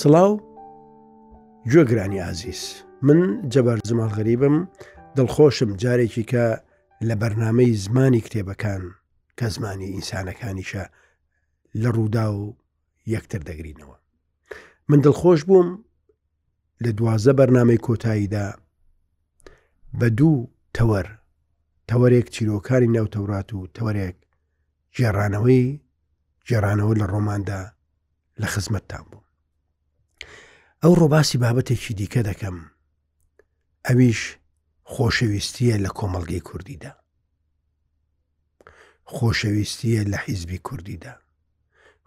سڵاو گوێگرانی ئازیز من جەبار زمال غەریبم دڵخۆشم جارێکی کە لە بەرنمەی زمانی کتێبەکان کە زمانی ئینسانەکانیشە لە ڕوودا و یەکتر دەگرینەوە من دڵخۆش بووم لە دوازە بەرنمەی کۆتاییدا بە دوو تەوەر تەوەرێک چیرۆکانی ناو تەورات و تەوەرێک گێڕانەوەی گێڕانەوە لە ڕۆماندا لە خزمەتتان بوو ئەو ڕۆباسی بابەتێکی دیکە دەکەم ئەویش خۆشەویستیە لە کۆمەڵگەی کوردیدا خۆشەویستیە لە حیزبی کوردیدا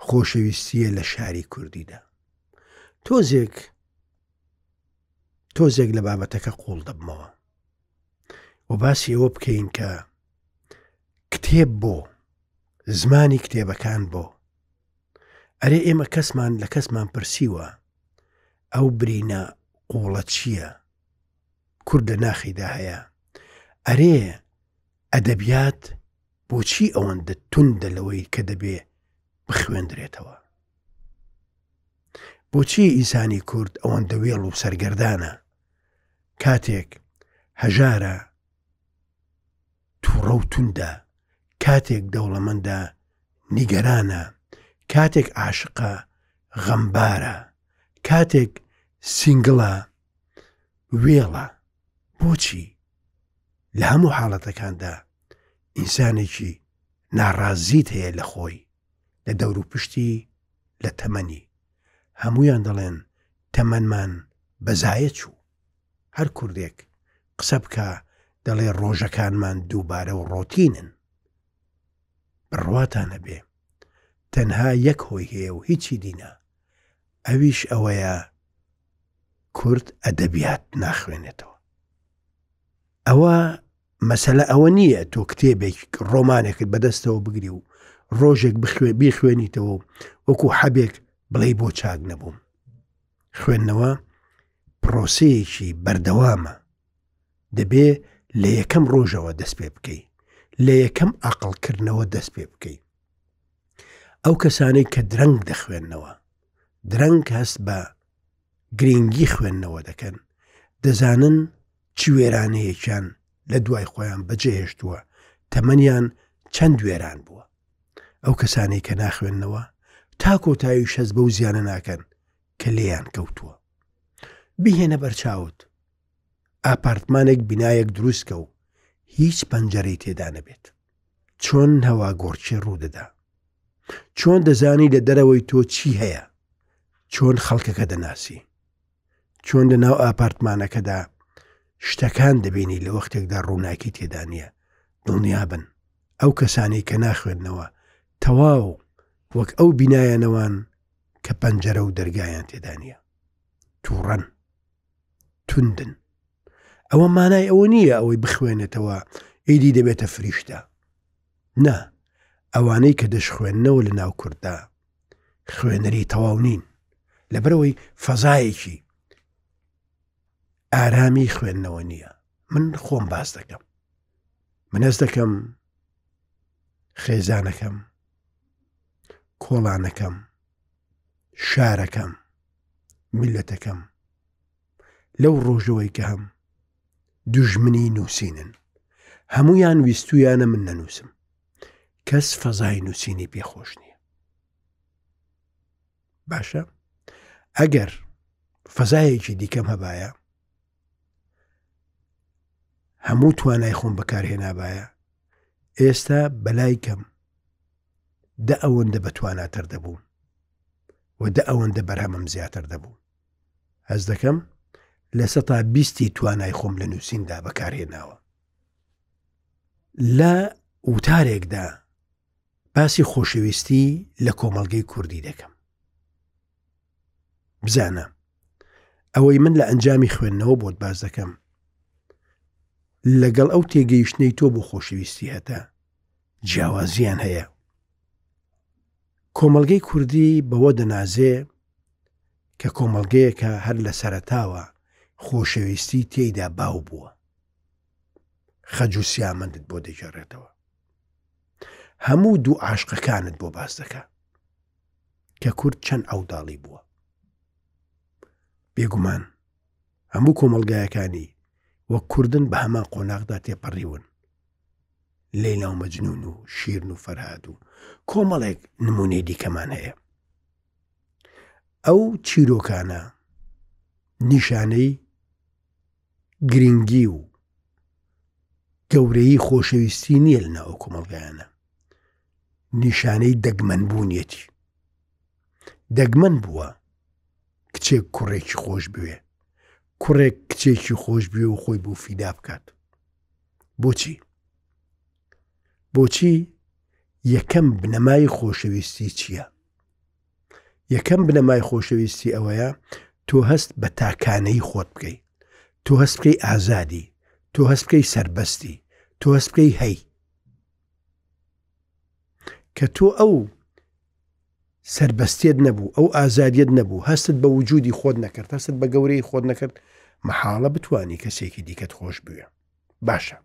خۆشەویستیە لە شاری کوردیدا تۆزێک تۆزێک لە بابەتەکە قوڵ دەبمەوە و باسی ئەوە بکەین کە کتێب بۆ زمانی کتێبەکان بۆ ئەرێ ئێمە کەسمان لە کەسمان پرسیوە ئەو برینە قوڵە چیە کورد لە ناخیدا هەیە؟ ئەرێ ئەدەبیات بۆچی ئەوەندە توندە لەوەی کە دەبێ بخوێندرێتەوە؟ بۆچی ئینسانی کورد ئەوەندە وێڵ و سەرگەردانە کاتێک هەژارە توڕە و توندە، کاتێک دەوڵەمەندە نیگەرانە، کاتێک عاشقە غەمبارە، کاتێک سینگڵە وێڵە. بۆچی لە هەموو حاڵەتەکاندا ئینسانێکی ناڕازیت هەیە لە خۆی، لە دەوروپشتی، لە تەمەنی؟ هەموویان دەڵێن تەمەنمان بەزایە چوو. هەر کوردێک قسە بکا دەڵێ ڕۆژەکانمان دووبارە و ڕۆتینن. بڕواتان هەبێ تەنها یەک هۆی هەیە و هیچی دی نا، ئەویش ئەوەیە کورد ئەدەبیات ناخوێنێتەوە. ئەوە مەسەلە ئەوە نییە تۆ کتێبێک ڕۆمانێکت بەدەستەوە بگری و ڕۆژێک بخوێ بیخوێنیتەوە وەکو حەبێک بڵێ بۆ چاک نەبووم. خوێندنەوە پرۆسەیەکی بەردەوامە دەبێ لە یەکەم ڕۆژەوە دەست پێ بکەی لە یەکەم ئاقلکردنەوە دەست پێ بکەی ئەو کەسانەی کە درەنگ دەخوێندنەوە درەنگ هەست بە گرنگی خوێندنەوە دەکەن دەزانن چ وێرانەیەکیان لە دوای خۆیان بەجێهێشتووە تەمەنیان چەند وێران بووە ئەو کەسانەی کە ناخوێندنەوە تا کۆتایی شەز بەو زیانە ناکەن کە لێیان کەوتووە بهێنە بەرچاوت ئاپارتمانێک بینایەک دروستکە و هیچ پەنجەرەی تێدا نەبێت چۆن هەوا گۆڕچێ ڕوودەدا چۆن دەزانی لە دەرەوەی تۆ چی هەیە چۆن خەڵکەکە دەناسی چۆن لە ناو ئاپارتمانەکەدا شتەکان دەبینی لە وەختێکدا ڕووناکی تێدا نییە دڵنیابن ئەو کەسانی کە ناخوێندنەوە تەواو وەک ئەو بینایەنەوان کە پەنجەرە و دەرگایان تێدا نییە تووڕەن توندن ئەوە مانای ئەوە نییە ئەوەی بخوێنێتەوە ئیدی دەبێتە فریشتە نا، ئەوانەی کە دەشخوێننەوە لە ناو کورددا خوێنەری تەواو نین، لەبەرەوەی فەزایەکی ئارامی خوێندنەوە نییە من خۆم باس دەکەم من هەست دەکەم خێزانەکەم کۆڵانەکەم شارەکەم میلەتەکەم لەو ڕۆژەوەی کە هەم دوژمنی نووسینن هەمویان ویستویانە من نەنووسم کەس فەزای نووسینی پێخۆش نییە باشە ئەگەر فەزایەکی دیکەم هەبایە هەموو توانای خۆم بەکارهێنابایە ئێستا بەلای کەم دە ئەوەندە بەتواناتر دەبووم و دە ئەوەندە بەرهەمم زیاتر دەبوو هەست دەکەم لە سەتا بیستی توانای خۆم لە نووسیندا بەکارهێناوە لە وتارێکدا باسی خۆشەویستی لە کۆمەلگەی کوردی دەکەم بزانە ئەوەی من لە ئەنجامی خوێندنەوە بۆت باز دەکەم لەگەڵ ئەو تێگەیشتنەی تۆ بۆ خۆشەویستی هەتا جیاوازیان هەیە کۆمەلگەی کوردی بەوە دەنازێ کە کۆمەڵگەیەکە هەر لە سەرەتاوە خۆشەویستی تێیدا باو بووە خەج و سیامەندت بۆ دەگەڕێتەوە هەموو دوو عاشقەکانت بۆ باس دەکە کە کورد چەند ئەوداڵی بووە بێگومان هەموو کۆمەلگایەکانی وەک کوردن بە هەمان قۆناغدا تێپەڕیون لێ ناو مەجنون و شیرن و فەرهاد و کۆمەڵێک نمونەی دیکەمان هەیە ئەو چیرۆکانە نیشانەی گرنگی و گەورەی خۆشەویستی نییە لە ناو کۆمەڵگایانە نیشانەی دەگمەن بوونیەتی دەگمەن بووە کچێک کوڕێکی خۆش بوێ کوڕێک کچێکی خۆش بوێ و خۆی بۆ فیدا بکات بۆچی بۆچی یەکەم بنەمای خۆشەویستی چییە؟ یەکەم بنەمای خۆشەویستی ئەوەیە تۆ هەست بە تاکانەی خۆت بکەیت تۆ هەست بکەی ئازادی تۆ هەست بکەی سربەستی تۆ هەست بکەی هەی کە تۆ ئەو سربەستێت نەبوو ئەو ئازادیت نەبوو هەستت بە وجودی خۆت نەکرد هەستت بە گەورەی خۆت نەکرد مححاڵە بتانی کەسێکی دیکەت خۆش بوێ باشە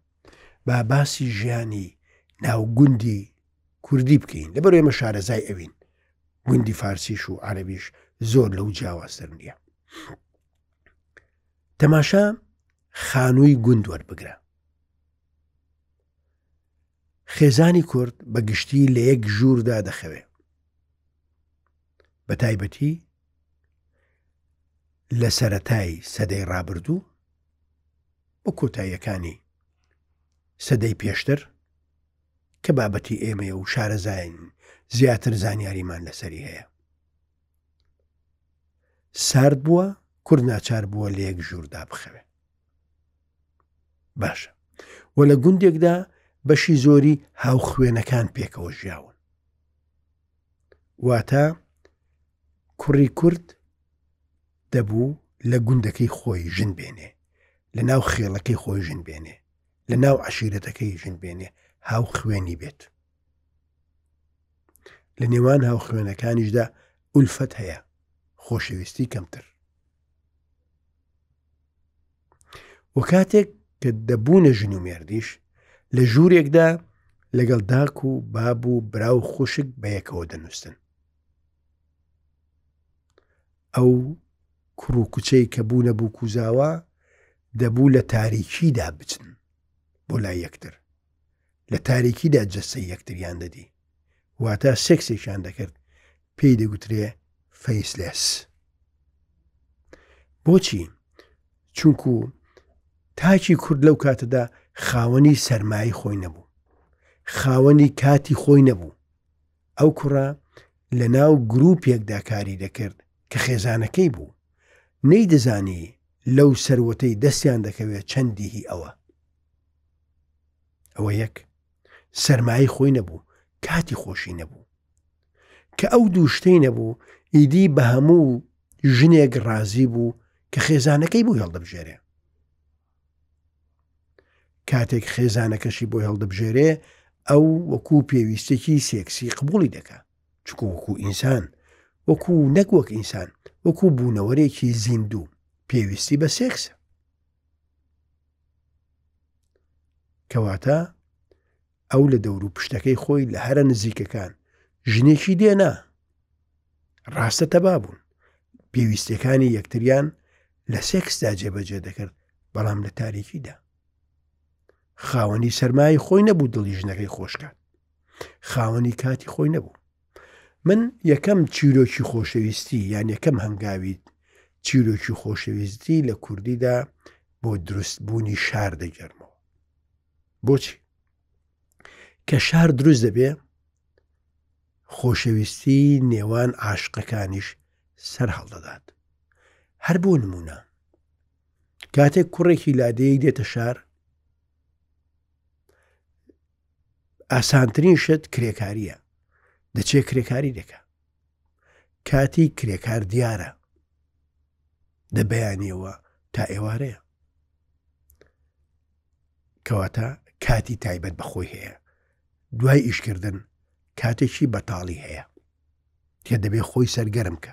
با باسی ژیانی ناو گوندی کوردی بکەین لەبەر ئێمە شارەزای ئەوین گوندی فارسیش و عەربیش زۆر لەو جیاوازتر نییە تەماشا خانووی گوند وەربگرە خێزانی کورد بە گشتی لە یەک ژووردا دەخەوێ بە تایبەتی لە سەتای سەدەی ڕابردوو و کۆتاییەکانی سەدەی پێشتر کە بابەتی ئێمەیە و شارەزاین زیاتر زانیاریمان لەسەری هەیە سارد بووە کورد ناچار بووە لە یەک ژووردا بخەوێ باشە و لە گوندێکدا بەشی زۆری هاوخوێنەکان پێکەوە ژیاون واتە کوڕی کورد دەبوو لە گوندەکەی خۆی ژن بێنێ لە ناو خێڵەکەی خۆی ژن بێنێ لە ناو عشیرەتەکەی ژن بێنێ هاو خوێنی بێت لە نێوان هاو خوێنەکانیشدا ئولفەت هەیە خۆشەویستی کەمتر و کاتێک کە دەبوونە ژن و مێردیش لە ژوورێکدا لەگەڵ داک و باب و برا و خوشک بەیەکەوە دەنووسن ئەو کوڕ و کچەی کە بوونە بوو کوزاوە دەبوو لە تاریکیدا بچن بۆ لای یەکتر لە تاریکیدا جەسەی یەکتریان دەدی واتە سێکسێکیان دەکرد پێی دەگوترێ فەیسلس بۆچی چونکو تاکی کورد لەو کاتەدا خاوەنی سەرمایی خۆی نەبوو خاوەنی کاتی خۆی نەبوو ئەو کوڕە لە ناو گروپێکدا کاری دەکرد کە خێزانەکەی بوو نەی دەزانی لەو سەروەتەی دەستیان دەکەوێت چەندی هی ئەوە ئەوە یەک سەرمایی خۆی نەبوو کاتی خۆشی نەبوو کە ئەو دووشتەی نەبوو ئیدی بە هەموو ژنێک ڕازی بوو کە خێزانەکەی بوو هەڵدەبژێرێ کاتێک خێزانەکەشی بۆی هەڵدەبژێرێ ئەو وەکو پێویستێکی سێکسی قبولی دەکا چکو وەکو ئینسان وەکو نەک وەک ئینسان وەکو بوونەوەرێکی زیندوو پێویستی بە سێکسە کەواتە ئەو لە دەورو پشتەکەی خۆی لە هەرە نزیکەکان ژنێکی دێنا ڕاستە تەبا بوون پێویستەکانی یەکتریان لە سێکسدا جێبەجێ دەکرد بەڵام لە تاریکیدا خاوەنی سەرمایە خۆی نەبوو دڵی ژنەکەی خۆشکات خاوەنی کاتی خۆی نەبوو من یەکەم چیرۆکی خۆشەویستی یان یەکەم هەنگاویت چیرۆکی خۆشەویستی لە کوردیدا بۆ دروستبوونی شار دەگەرمەوە بۆچی کە شار دروست دەبێ خۆشەویستی نێوان عاشقەکانیش سەر هەڵدەدات هەر بۆ نمونە کاتێک کوڕێکی لادەیەک دێتە شار ئاسانترین شت کرێکاریە دەچێت کرێکاری دەکە کاتی کرێکار دیارە دەبیانەوە تا ئێوارەیە کەواتە کاتی تایبەت بە خۆی هەیە دوای ئیشکردن کاتێکی بەتاڵی هەیە کە دەبێ خۆی سەرگەرم کە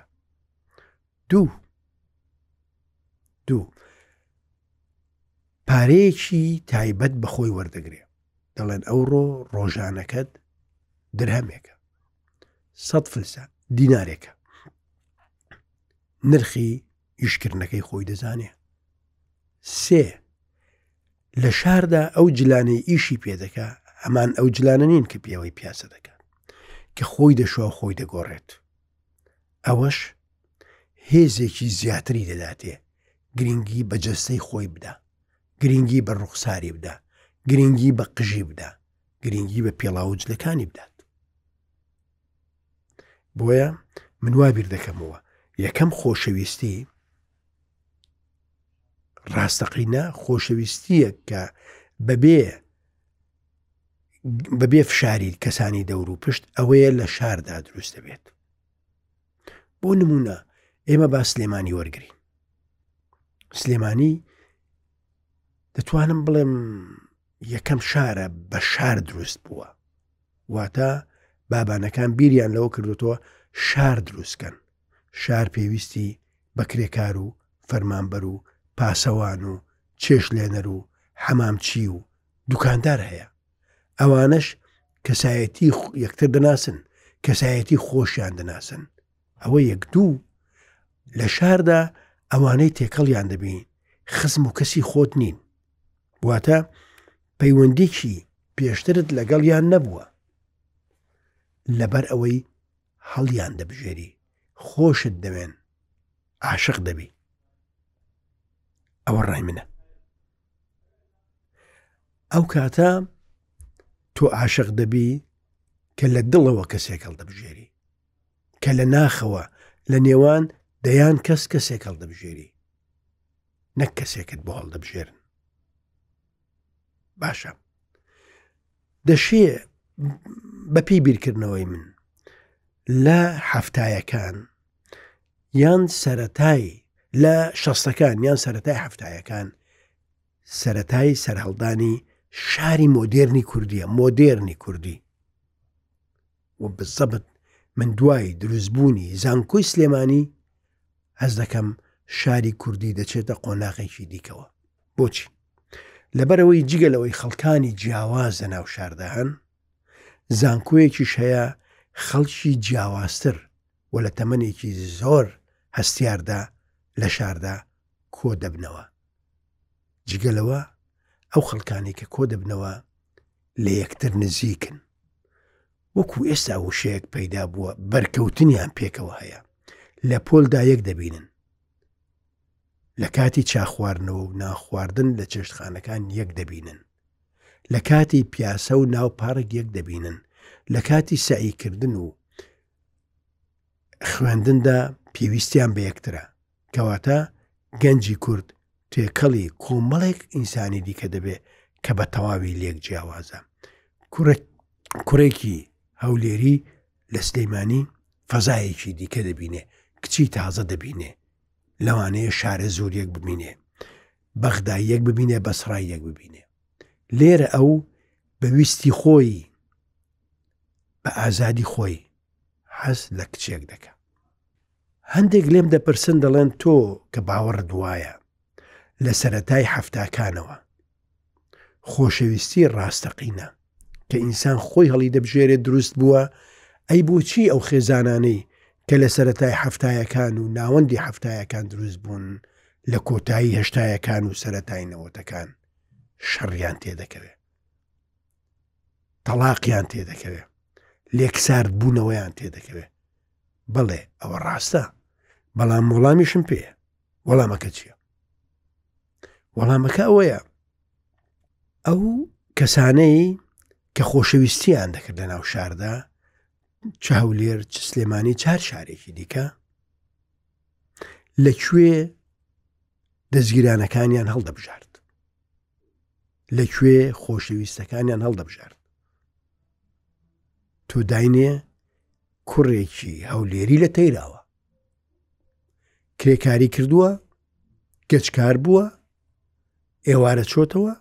دوو دوو پارەیەکی تایبەت بە خۆی وەردەگرێ دەڵێن ئەوڕۆ ڕۆژانەکەت درهمێکە سە فلسە دینارێکە نرخی ئیشکردنەکەی خۆی دەزانێ سێ لە شاردا ئەو جلانەی ئیشی پێدەکا هەمان ئەو جلانە نین کە پێوەی پیاسە دەکات کە خۆی دەشوا خۆی دەگۆڕێت ئەوەش هێزێکی زیاتری دەداتێ گرنگی بە جەستەی خۆی بدا گرنگی بە ڕوخساری بدا گرنگی بە قژی بدا گرنگی بە پێڵاوجلەکانی بدات بۆیە من وا بیر دەکەمەوە یەکەم خۆشەویستی ڕاستەقینە خۆشەویستیە کە بەبێ بەبێ فشاری کەسانی دەور و پشت ئەوەیە لە شاردا دروست دەبێت بۆ نمونە ئێمە با سلێمانی وەرگین سلێمانی دەتوانم بڵێم یەکەم شارە بە شار دروست بووە واتە بابانەکان بیریان لەوە کردوتەوە شار دروستکەن شار پێویستی بە کرێکار و فەرمانبەر و پاسەوان و چێش لێنەر و حەمامچی و دوکاندار هەیە ئەوانش کەسایەتی یەکتر دەناسن کەسایەتی خۆشیان دەناسن ئەوە یەک دوو لە شاردا ئەوانەی تێکەڵیان دەبین خزم و کەسی خۆت نین واتە پەیوەندیکی پێشترت لەگەڵیان نەبووە لەبەر ئەوەی هەڵیان دەبژێری خۆشت دەوێن عاشق دەبی ئەوە ڕای منە ئەو کاتە تۆ عاشق دەبی کە لە دڵەوە کەسێکەڵ دەبژێری کە لە ناخەوە لە نێوان دەیان کەس کەسێک هەڵدەبژێری نەک کەسێکت بۆ هەڵدەبژێرن باشە دەشێ بەپی بیرکردنەوەی من لە حەفتایەکان یان سەتای لە شەستەکان یان سەتای هەفتایەکان سەتای سەرهەڵدانی شاری مۆدێرنی کوردیە مۆدێرنی کوردی وە بزەبت من دوای دروستبوونی زانکۆی سلێمانی هەست دەکەم شاری کوردی دەچێتە قۆناغێکی دیکەوە بۆچی لەبەرەوەی جگە لەوەی خەڵکانی جیاواز لە ناو شاردا هەن زانکۆیەکیش هەیە خەڵکی جیاوازتر و لە تەمەێکی زۆر هەستیاردا لە شاردا کۆ دەبنەوە جگەلەوە ئەو خەڵکانی کە کۆ دەبنەوە لە یەکتر نزیکن. وەکو ئێستا وشەیەک پەیدا بووە بەرکەوتنیان پێکەوە هەیە. لە پۆلدا یەک دەبینن. لە کاتی چاخواردنەوە و ناخواردن لە چێشتخانەکان یەک دەبینن. لە کاتی پیاسە و ناو پارک یەک دەبینن لە کاتی سعیکردن و خوێندندا پێویستیان بە یەکترە کەواتە گەنجی کورد تێکەڵی کۆمەڵێک ئینسانی دیکە دەبێ کە بە تەواوی لێک جیاوازە کوڕێکی هەولێری لە سلەیمانی فەزایەکی دیکە دەبینێ کچی تازە دەبینێ لەوانەیە شارە زۆریەک ببینێ بەغدا یەک ببینێ بەسڕای یەک ببینێ لێرە ئەو بە ویستی خۆی بە ئازادی خۆی حەز لە کچێک دەکە هەندێک لێم دەپرسن دەڵێن تۆ کە باوەڕت وایە لە سەرەتای حەفتاکانەوە خۆشەویستی ڕاستەقینە کە ئینسان خۆی هەڵی دەبژێرێ دروست بووە ئەی بۆچی ئەو خێزانانەی کە لە سەتای هەفتایەکان و ناوەندی هەفتایەکان دروست بوون لە کۆتایی هەشتایەکان و سەتای نەوەتەکان شەڕیان تێدەکەوێ تەلاقیان تێدەکەوێ لێکسارد بوونەوەیان تێدەکەوێ بەڵێ ئەوە ڕاستە بەڵام وەڵامیشم پێ وەڵامەکە چییە؟ وەڵامەکە ئەوەیە ئەو کەسانەی کە خۆشەویستیان دەکرد لە ناو شاردا چ هەولێر چ سلێمانی چار شارێکی دیکە لەکوێ دەستگیرانەکانیان هەڵدەبژارد لەکوێ خۆشەویستەکانیان هەڵدەبژارد تۆ داینێ کوڕێکی هەولێری لە تەیراوە کرێکاری کردووە گەچکار بووە ئێوارە چۆتەوە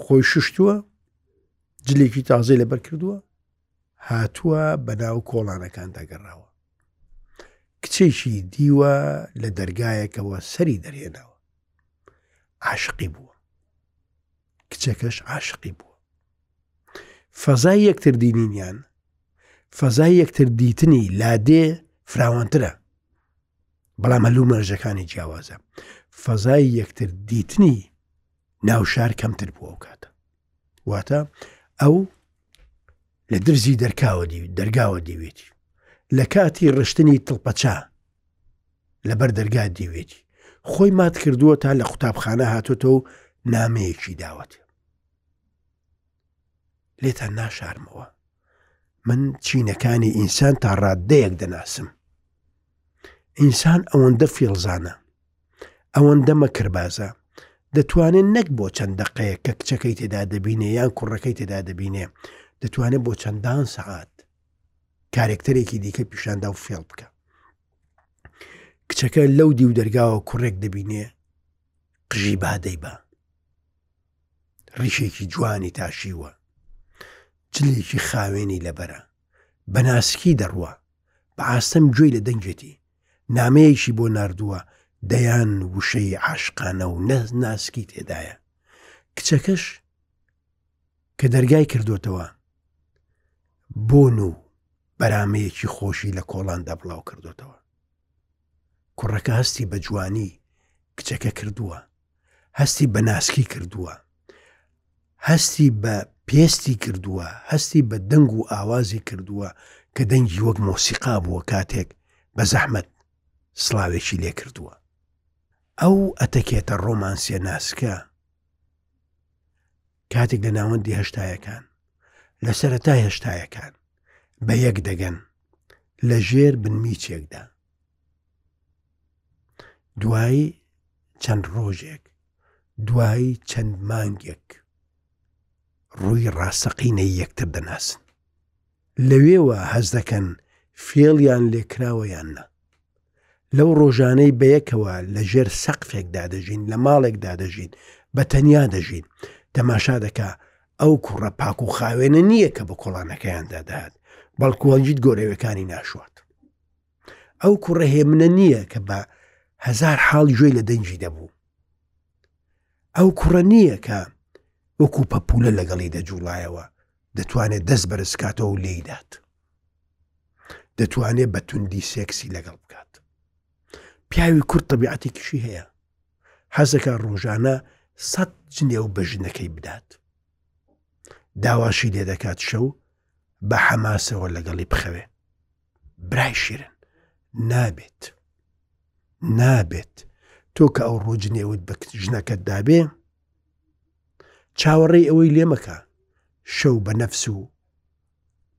خۆی شوشتووە جلێکی تازەی لەبەر کردووە هاتووە بە ناو کۆڵانەکان داگەڕاوە کچێکی دیوە لە دەرگایەکەوە سەری دەرێنەوە عاشقی بووە کچەکەش عاشقی بووە فەزای یەکتر دینینیان فەزای یەکتر دیتنی لادێ فراوانترە بەڵام هەلو مەرجەکانی جیاوازە فەزای یەکتر دیتنی ناو شار کەمتر بووە و کاتە واتە ئەو لە درزی دەرکاوە دی دەرگاوە دیوێتی لە کاتی ڕشتنی تڵپەچا لەبەر دەرگا دیوێتی خۆی مات کردووە تا لە قوتابخانە هاتوتە و نامەیەکی داوەت لێتان ناشارمەوە من چینەکانی ئینسان تا ڕاددەیەک دەناسم ئینسان ئەوەندە فێڵزانە ئەوەندە مەکربازە دەتوانێت نەک بۆ چەند دەقەیە کە کچەکەی تێدا دەبینێ یان کوڕەکەی تێدا دەبینێ دەتوانێت بۆ چەندان سەعات کارێکتەرێکی دیکە پیشاندا و فێڵ بکە کچەکە لەو دی و دەرگاوە کوڕێک دەبینێ قژی بادەی بە ڕیشێکی جوانی تاشیوە جلێکی خاوێنی لەبەرە بە ناسکی دەڕوە بە ئاستەم گوێی لە دەنگێتی نامەیەکی بۆ نردووە دەیان وشەی عاشقانە و نەز ناسکی تێدایە کچەکەش کە دەرگای کردوتەوە بۆن و بەرامەیەکی خۆشی لە کۆڵاندا بڵاو کردوتەوە کوڕەکە هەستی بە جوانی کچەکە کردووە هەستی بە ناسکی کردووە هەستی بە پێستی کردووە هەستی بە دەنگ و ئاوازی کردووە کە دەنگی وەک مۆسیقا بووە کاتێک بە زەحمت سلااوێکی لێ کردووە ئەو ئەتەکێتە ڕۆمانسیە ناسکە کاتێک لە ناوەندی هەشتایەکان لە سەرەتای هەشتایەکان بە یەک دەگەن لە ژێر بنمیچێکدا دوایی چەند ڕۆژێک دوایی چەند مانگێک ڕووی ڕاستەقینەی یەکتر دەناسن لەوێوە هەز دەکەن فێڵیان لێکراوە یان نا لەو ڕۆژانەی بەیەکەوە لە ژێر سەقفێکدا دەژین لە ماڵێکدا دەژین بە تەنیا دەژین تەماشا دەکا ئەو کوڕە پاک و خاوێنە نییە کە بە کۆڵانەکەیاندا دەهات بەڵکووەنجیت گۆرەوەکانی ناشوات ئەو کوڕە هێمنە نییە کە بە هەزار حاڵ گوێی لە دەنگی دەبوو ئەو کوڕە نییە کە وەکو پەپولە لەگەڵی دەجوڵایەوە دەتوانێت دەست بەرزکاتەوە لێیدات دەتوانێت بە توندی سێکسی لەگەڵ بکات پیاوی کورد طبیعەتێکیشی هەیە حەزەکە ڕۆژانە سەد جنێ و بە ژنەکەی بدات داواشی لێ دەکات شەو بە حەماسەوە لەگەڵی بخەوێ برای شیرن نابێت نابێت تۆ کە ئەو ڕۆژ نێوت بە ژنەکەت دابێ چاوەڕێی ئەوەی لێمەکە شەو بە نەفس و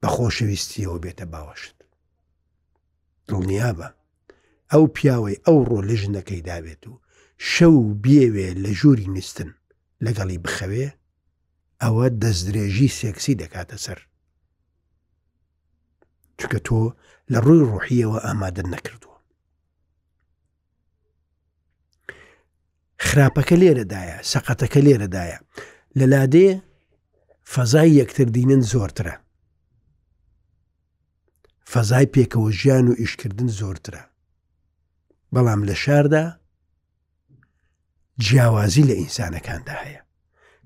بە خۆشەویستیەوە بێتە باوەشت دڵنیا بە ئەو پیاوەی ئەو ڕۆ لە ژنەکەی داوێت و شەو بێوێ لە ژووری نوستن لەگەڵی بخەوێ ئەوە دەستدرێژی سێکسی دەکاتە سەر چکە تۆ لە ڕووی ڕۆحیەوە ئامادن نەکردووە خراپەکە لێرەدایە سەقەتەکە لێرەدایە لە لادێ فەزای یەکتر دینن زۆرترە فەزای پێکەوە ژیان و ئیشکردن زۆرترە بەڵام لە شاردا جیاوازی لە ئینسانەکاندا هەیە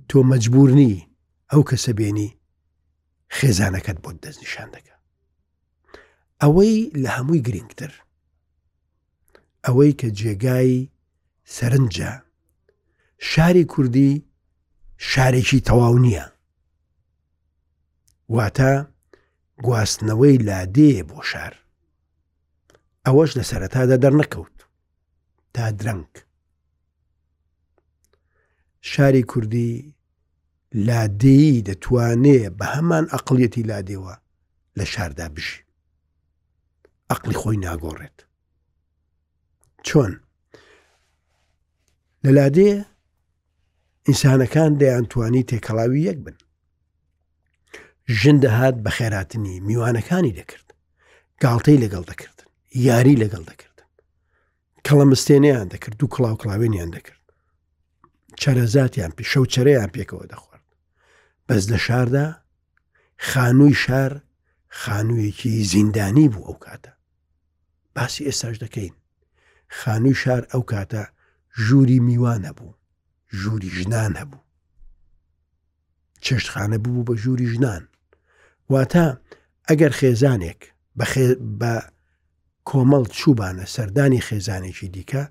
تۆ مەجبورنی ئەو کەسە بێنی خێزانەکەت بۆت دەستنیشان دەکە ئەوەی لە هەمووی گرنگتر ئەوەی کە جێگای سەرنجە شاری کوردی شارێکی تەواو نییە واتە گواستنەوەی لادێ بۆ شار ئەوەش لە سەرەتادا دەرنەکەوت تا درەنگ شاری کوردی لادێیی دەتوانێ بە هەمان ئەقلیەتی لادێوە لە شاردا بژی ئەقلی خۆی ناگۆڕێت چۆن لە لادێ ئینسانەکان دەیانتوانی تێکەڵاوی یەک بن ژن دەهات بە خێراتنی میوانەکانی دەکرد گاڵتەی لەگەڵ دەکردن یاری لەگەڵ دەکردن کەڵەمستێنیان دەکرد دوو کڵاو کڵاوێنیان دەکرد چەرەزاتیان پێ شەو چرەیان پێکەوە دەخوارد بەس لە شاردا خانووی شار خانوویەکی زیندانی بوو ئەو کاتە باسی ئێستاش دەکەین خانووی شار ئەو کاتە ژووری میوان هەبوو ژووری ژنان هەبوو چێشتخانە ببوو بە ژووری ژنان واتە ئەگەر خێزانێک بە کۆمەڵ چوبانە سەردانی خێزانێکی دیکە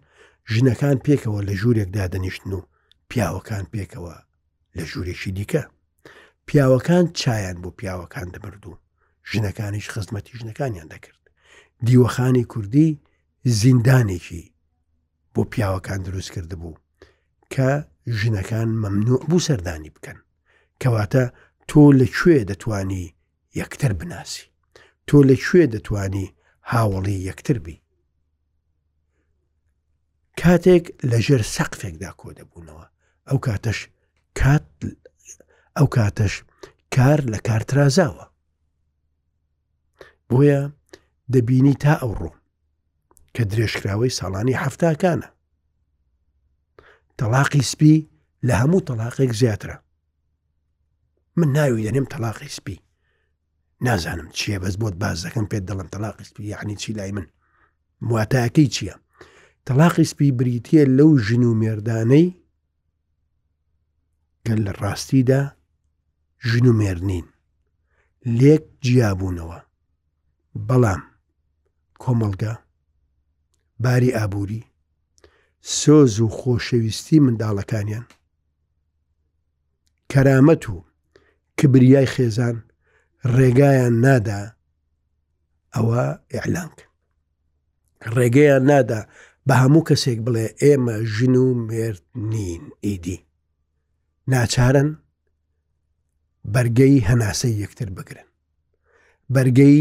ژنەکان پێکەوە لە ژوورێک دادەنیشتن و پیاوەکان پێکەوە لە ژوورێکی دیکە پیاوەکان چایان بۆ پیاوەکان دەبردوو ژنەکانیش خزمەتی ژنەکانیان دەکرد دیوەخانی کوردی زیندانێکی بۆ پیاوەکان دروست کرد بوو کە ژنەکان مەمنوع بوو سەردانی بکەن کەواتە تۆ لە کوێ دەتانی یەکتر بناسی تۆ لە کوێ دەتانی هاوڵی یەکتر بی کاتێک لەژێر سەقفێکدا کۆ دەبوونەوە ئەو کاتەش کات ئەو کاتەش کار لە کار ترازاوە بۆیە دەبینی تا ئەوڕۆ کە درێژکراوەی ساڵانی هەفتاکانە تەلاقی سپی لە هەموو تەلاقێک زیاترە من ناوی دەنێم تەلاقی سپی نازانم چییە بەس بۆت باز دەکەم پێت دەڵم تەلاقی سپی یعنی چی لای من مواتاکەی چییە تەلاقی سپی بریتە لەو ژن و مێردانەی کە لە ڕاستیدا ژن و مێرد نین لێک جیابوونەوە بەڵام کۆمەڵگە باری ئابووری سۆز و خۆشەویستی منداڵەکانیان کەرامەت و کبریای خێزان ڕێگایان نادا ئەوە ئیعلانکە ڕێگەیان نادا بە هەموو کەسێک بڵێ ئێمە ژن و مێرد نین ئیدی ناچارن بەرگەی هەناسەی یەکتر بگرن بەرگەی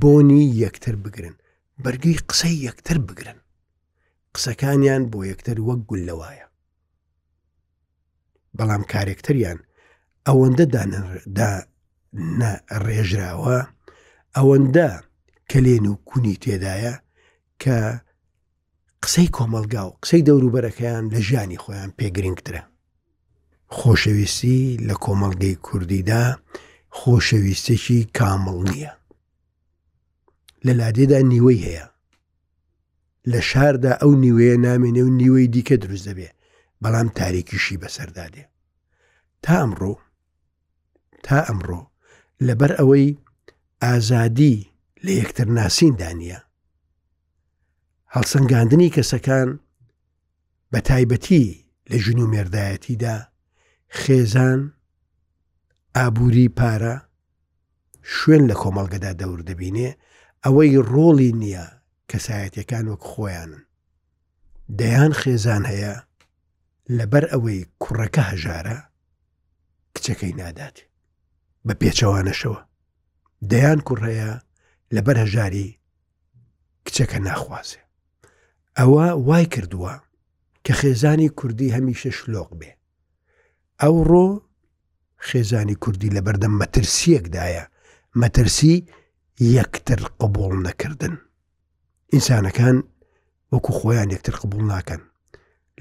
بۆنی یەکتر بگرن بەرگەی قسەی یەکتر بگرن قسەکانیان بۆ یەکتر وەک گول لەوایە بەڵام کارێکتەریان ئەوەندە دانەڕێژراوە ئەوەندە کەلێن و کونی تێدایە کە قسەی کۆمەلگا و قسەی دەوروبەرەکەیان لە ژیانی خۆیان پێگرنگترە خۆشەویستی لە کۆمەلگەی کوردیدا خۆشەویستێکی کامڵ نییە لە لادێدا نیوەی هەیە لە شاردا ئەو نیوەیە نامێنێ و نیوەی دیکە دروست دەبێ بەڵام تاریکیشی بەسەردا دێ تا ئەمڕۆ تا ئەمڕۆ لەبەر ئەوەی ئازادی لە یەکتر ناسیندا نییە هەڵسەنگاندنی کەسەکان بە تایبەتی لە ژن و مێردایەتیدا خێزان ئابووری پارە شوێن لە کۆمەڵگەدا دەور دەبینێ ئەوەی ڕۆڵی نییە کەسایەتەکان وەک خۆیانن دەیان خێزان هەیە لەبەر ئەوەی کوڕەکە هەژارە کچەکەی نادات بە پێچەوانەشەوە دەیان کوڕەیە لەبەر هەژاری کچەکە ناخوازێ ئەوە وای کردووە کە خێزانی کوردی هەمیشە شلۆق بێ ئەوڕۆ خێزانی کوردی لە بەردەم مەترسیەکدایە، مەترسی یەکتر قبوڵ نەکردن. ئینسانەکان وەکو خۆیان یەکتر قبوڵ ناکەن.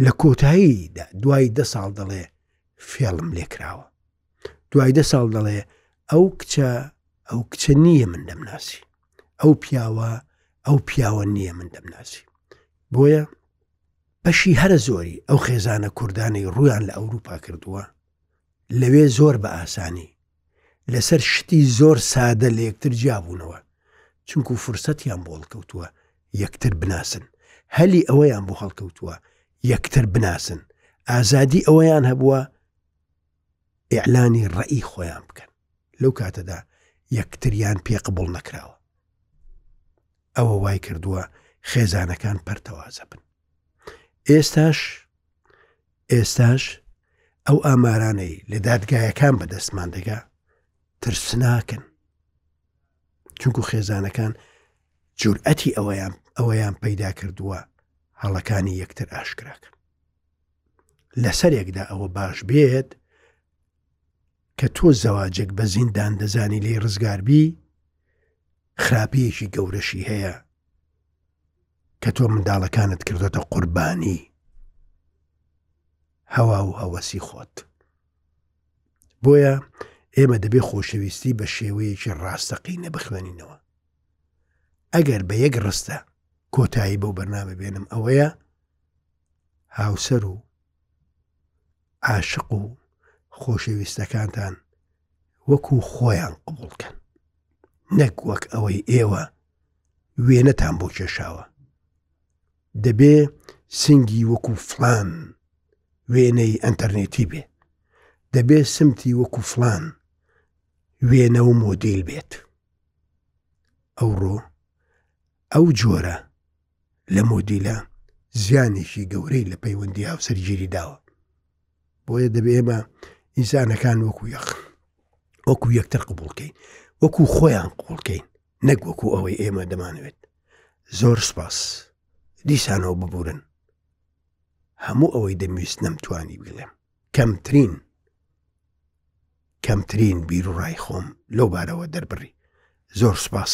لە کۆتاییدا دوای دە ساڵ دەڵێ فێڵم لێکراوە. دوای دە ساڵ دەڵێ ئەو کچە ئەو کچە نییە من دەمناسی. ئەو پیاوە ئەو پیاوە نییە من دەمناسی. بۆیە بەشی هەرە زۆری ئەو خێزانە کوردانەی ڕوویان لە ئەوروپا کردووە، لەوێ زۆر بە ئاسانی لەسەر شتی زۆر سادە لە یەکتر جیابوونەوە، چونکوو فرسەتیان بۆ هەڵکەوتووە یەکتر بناسن، هەلی ئەوەیان بۆ هەڵکەوتووە یەکتر بناسن، ئازادی ئەوەیان هەبووە، ئیعلانی ڕەئی خۆیان بکەن لەو کاتەدا یەکتریان پێ قبوڵ نەکراوە ئەوە وای کردووە خێزانەکان پەرتەوازە بن ئێستاش ئێستاش ئەو ئامارانەی لە دادگایەکان بەدەستمان دەگا ترسناکەن چونکو خێزانەکان جورئەتی ئەوەیان ئەوەیان پەیدا کردووە هەڵەکانی یەکتر ئاشکراکەن لەسەرێکدا ئەوە باش بێت کە تۆ زەواجێک بە زیندان دەزانی لێی ڕزگاربی خراپەیەکی گەورەشی هەیە کە تۆ منداڵەکانت کردێتە قوربانی هەوا و هەوەسی خۆت بۆیە ئێمە دەبێ خۆشەویستی بە شێوەیەکی ڕاستەقینە بخوێنینەوە ئەگەر بە یەک ڕستە کۆتایی بەو بەرنامە بێنم ئەوەیە هاوسەر و عاشق و خۆشەویستەکانتان وەکو خۆیان قبوڵ کەن نەک وەک ئەوەی ئێوە وێنەتان بۆ کێشاوە دەبێ سنگی وەکو فلان وێنەی ئەتەرنێتی بێ دەبێ سمتی وەکو فلان وێنە و مۆدیل بێت ئەوڕۆ ئەو جۆرە لە مۆدیلە زیانێکی گەورەی لە پەیوەندی هاوسەرگیری داوە بۆیە دەبێ ئێمە ئینسانەکان وەکو یەخ وەکو یەکتر قبولکەین وەکو خۆیان قوڵکەین نەک وەکو ئەوەی ئێمە دەمانوێت زۆر سپاس دیسانەوە ببورن هەموو ئەوەی دەمویست نەمتوانی بڵێم کەمترین کەمترین بیرڕای خۆم لەو بارەوە دەربڕی زۆر سپاس